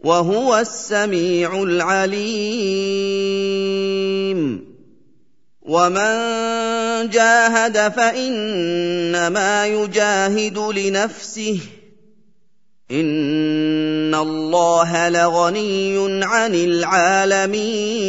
وهو السميع العليم. ومن جاهد فإنما يجاهد لنفسه. إن الله لغني عن العالمين.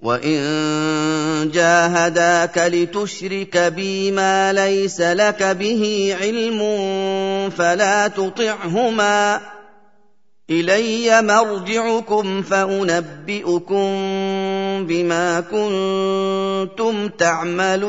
وان جاهداك لتشرك بي ما ليس لك به علم فلا تطعهما الي مرجعكم فانبئكم بما كنتم تعملون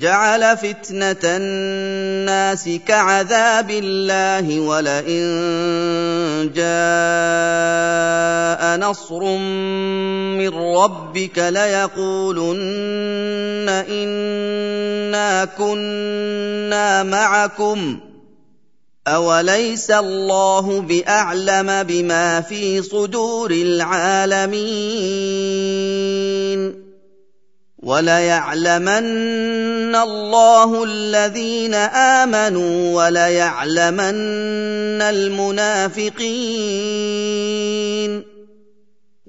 جعل فتنة الناس كعذاب الله ولئن جاء نصر من ربك ليقولن إنا كنا معكم. اوليس الله باعلم بما في صدور العالمين وليعلمن الله الذين آمنوا وليعلمن المنافقين.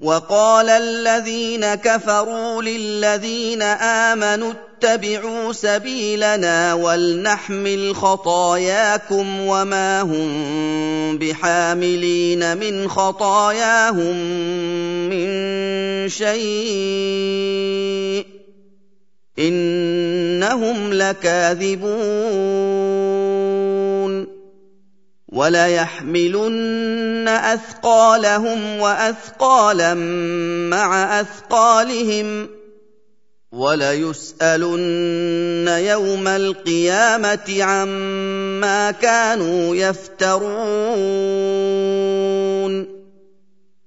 وقال الذين كفروا للذين آمنوا اتبعوا سبيلنا ولنحمل خطاياكم وما هم بحاملين من خطاياهم من شيء. إنهم لكاذبون وليحملن أثقالهم وأثقالا مع أثقالهم وليسالن يوم القيامة عما كانوا يفترون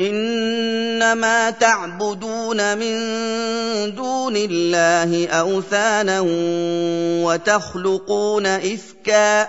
إنما تعبدون من دون الله أوثانا وتخلقون إفكا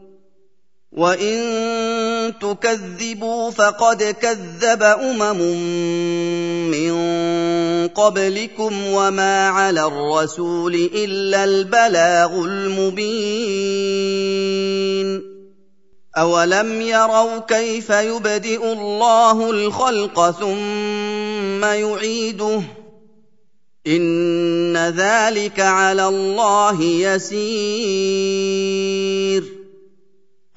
وان تكذبوا فقد كذب امم من قبلكم وما على الرسول الا البلاغ المبين اولم يروا كيف يبدئ الله الخلق ثم يعيده ان ذلك على الله يسير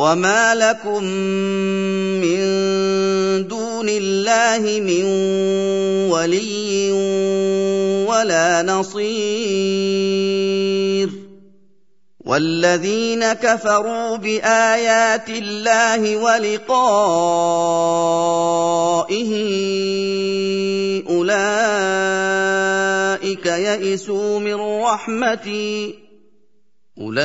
وما لكم من دون الله من ولي ولا نصير والذين كفروا بايات الله ولقائه اولئك يئسوا من رحمتي أولئك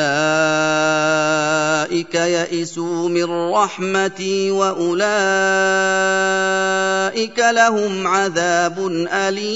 يئسوا من رحمتي وأولئك لهم عذاب أليم.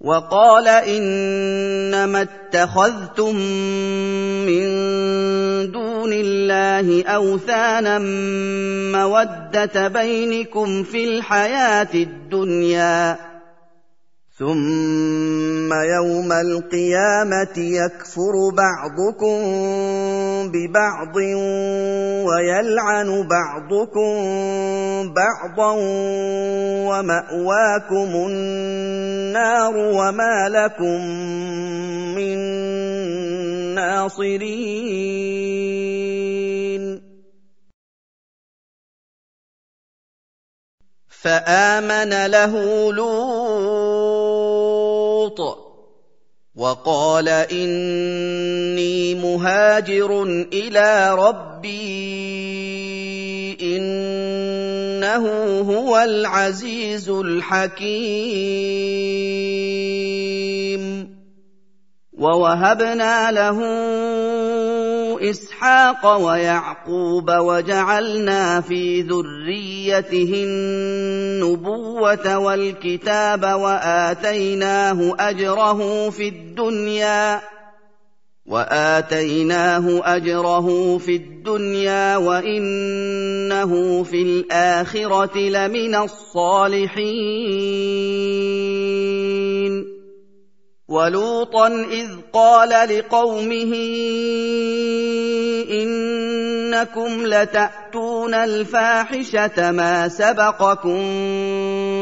وقال إنما اتخذتم من دون الله أوثانا مودة بينكم في الحياة الدنيا. ثم يوم القيامة يكفر بعضكم ببعض ويلعن بعضكم بعضا ومأواكم النار وما لكم من ناصرين. فآمن له لوط وقال إني مهاجر إلى ربي إنه هو العزيز الحكيم. ووهبنا له إسحاق ويعقوب وجعلنا في ذريته النبوة والكتاب وآتيناه أجره في الدنيا وآتيناه أجره في الدنيا وإنه في الآخرة لمن الصالحين. ولوطا إذ قال لقومه إنكم لتأتون الفاحشة ما سبقكم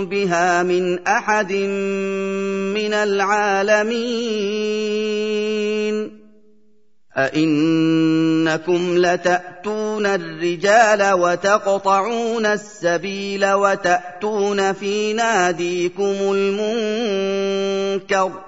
بها من أحد من العالمين. أئنكم لتأتون الرجال وتقطعون السبيل وتأتون في ناديكم المنكر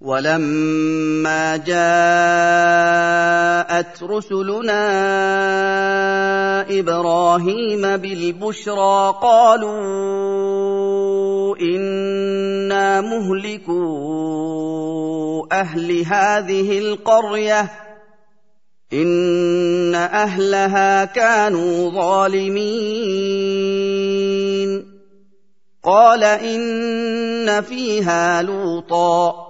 ولما جاءت رسلنا إبراهيم بالبشرى قالوا إنا مهلكو أهل هذه القرية إن أهلها كانوا ظالمين. قال إن فيها لوطا.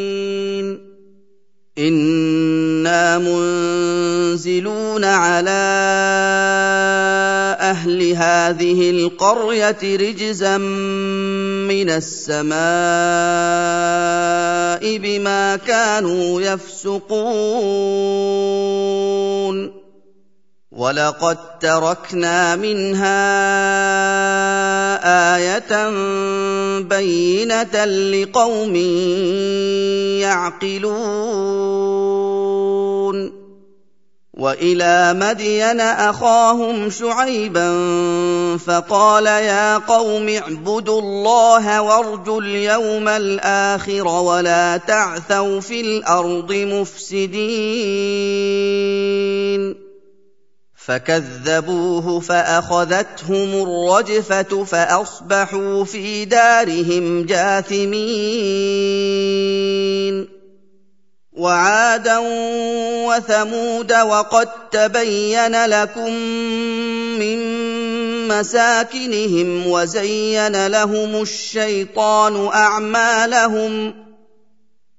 أنا منزلون على أهل هذه القريه رجزا من السماء بما كانوا يفسقون ولقد تركنا منها إيه بينه لقوم يعقلون والى مدين اخاهم شعيبا فقال يا قوم اعبدوا الله وارجوا اليوم الآخر ولا تعثوا في الأرض مفسدين فكذبوه فأخذتهم الرجفة فأصبحوا في دارهم جاثمين. وعادا وثمود وقد تبين لكم من مساكنهم وزين لهم الشيطان أعمالهم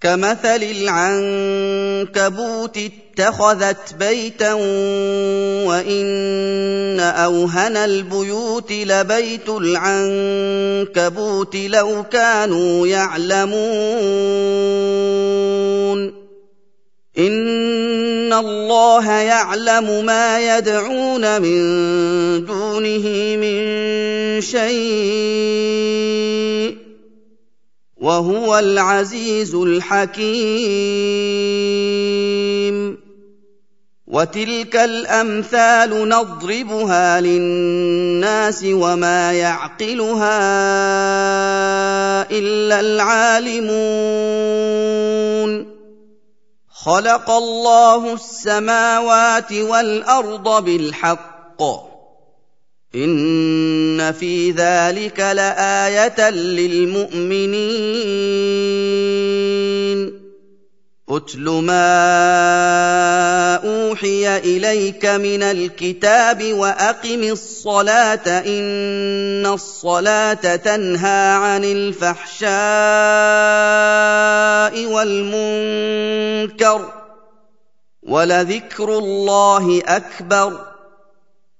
كمثل العنكبوت اتخذت بيتا وإن أوهن البيوت لبيت العنكبوت لو كانوا يعلمون. إن الله يعلم ما يدعون من دونه من شيء. وهو العزيز الحكيم. وتلك الأمثال نضربها للناس وما يعقلها إلا العالمون. خلق الله السماوات والأرض بالحق. ان في ذلك لايه للمؤمنين اتل ما اوحي اليك من الكتاب واقم الصلاه ان الصلاه تنهى عن الفحشاء والمنكر ولذكر الله اكبر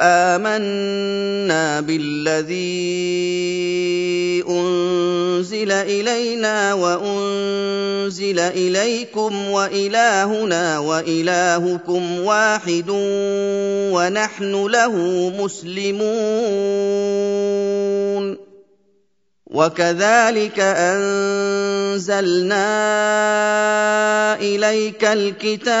آمنا بالذي أنزل إلينا وأنزل إليكم وإلهنا وإلهكم واحد ونحن له مسلمون وكذلك أنزلنا إليك الكتاب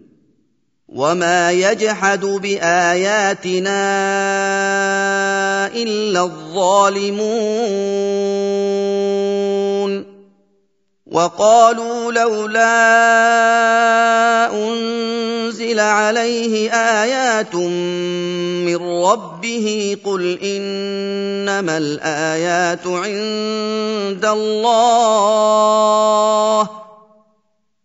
وما يجحد باياتنا الا الظالمون وقالوا لولا انزل عليه ايات من ربه قل انما الايات عند الله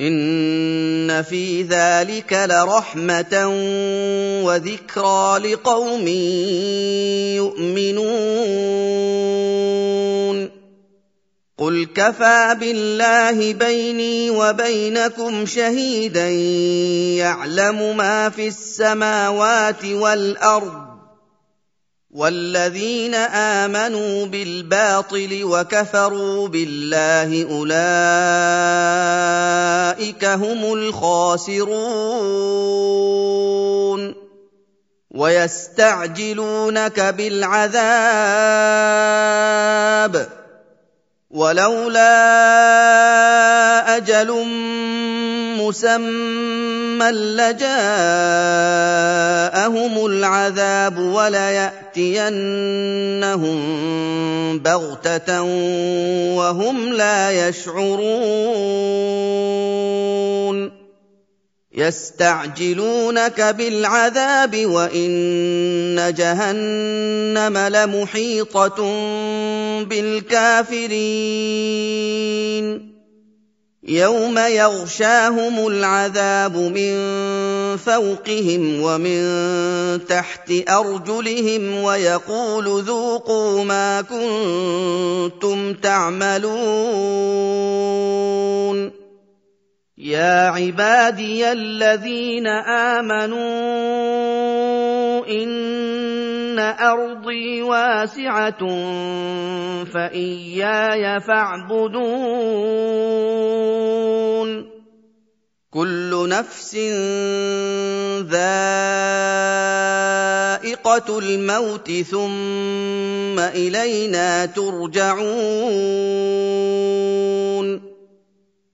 ان في ذلك لرحمه وذكرى لقوم يؤمنون قل كفى بالله بيني وبينكم شهيدا يعلم ما في السماوات والارض والذين امنوا بالباطل وكفروا بالله اولئك هم الخاسرون ويستعجلونك بالعذاب ولولا أجل مسمى ثُمَّ لَجَاءَهُمُ الْعَذَابُ وَلَيَأْتِيَنَّهُم بَغْتَةً وَهُمْ لَا يَشْعُرُونَ. يستعجلونك بالعذاب وإن جهنم لمحيطة بالكافرين. يوم يغشاهم العذاب من فوقهم ومن تحت ارجلهم ويقول ذوقوا ما كنتم تعملون يا عبادي الذين امنوا ان أرضي واسعة فإياي فاعبدون. كل نفس ذائقة الموت ثم إلينا ترجعون.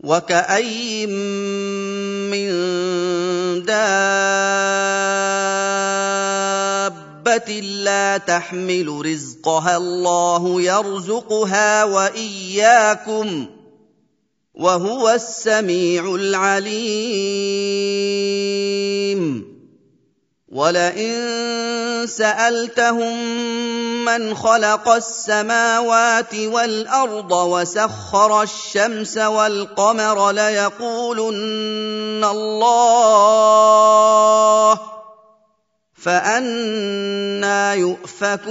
وكاين من دابه لا تحمل رزقها الله يرزقها واياكم وهو السميع العليم ولئن سألتهم من خلق السماوات والأرض وسخر الشمس والقمر ليقولن الله فأنا يؤفكون.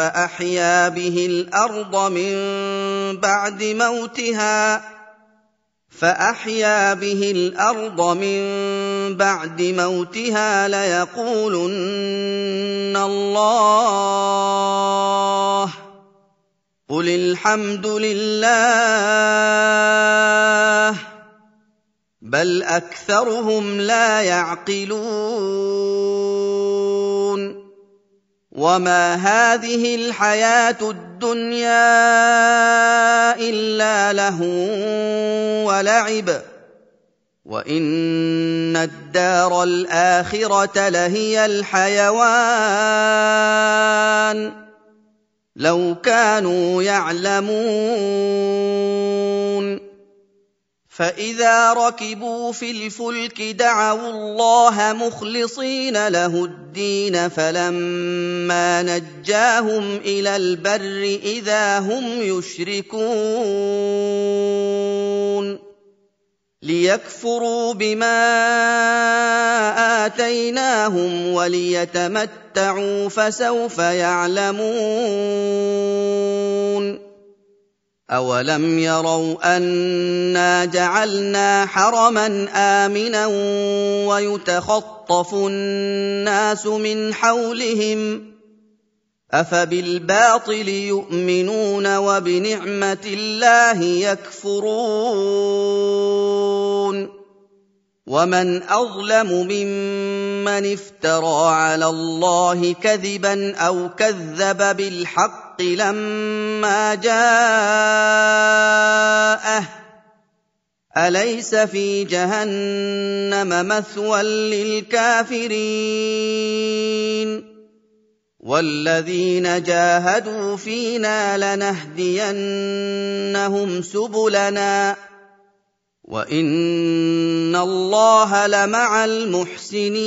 فأحيا به الأرض من بعد موتها فأحيا به الأرض من بعد موتها ليقولن الله. قل الحمد لله بل أكثرهم لا يعقلون. وما هذه الحياة الدنيا الا له ولعب وان الدار الاخره لهي الحيوان لو كانوا يعلمون فاذا ركبوا في الفلك دعوا الله مخلصين له الدين فلما نجاهم إلى البر اذا هم يشركون ليكفروا بما اتيناهم وليتمتعوا فسوف يعلمون اولم يروا انا جعلنا حرما امنا ويتخطف الناس من حولهم افبالباطل يؤمنون وبنعمه الله يكفرون ومن اظلم ممن افترى على الله كذبا أو كذب بالحق لما جاءه اليس في جهنم مثوى للكافرين والذين جاهدوا فينا لنهدينهم سبلنا وان الله لمع المحسنين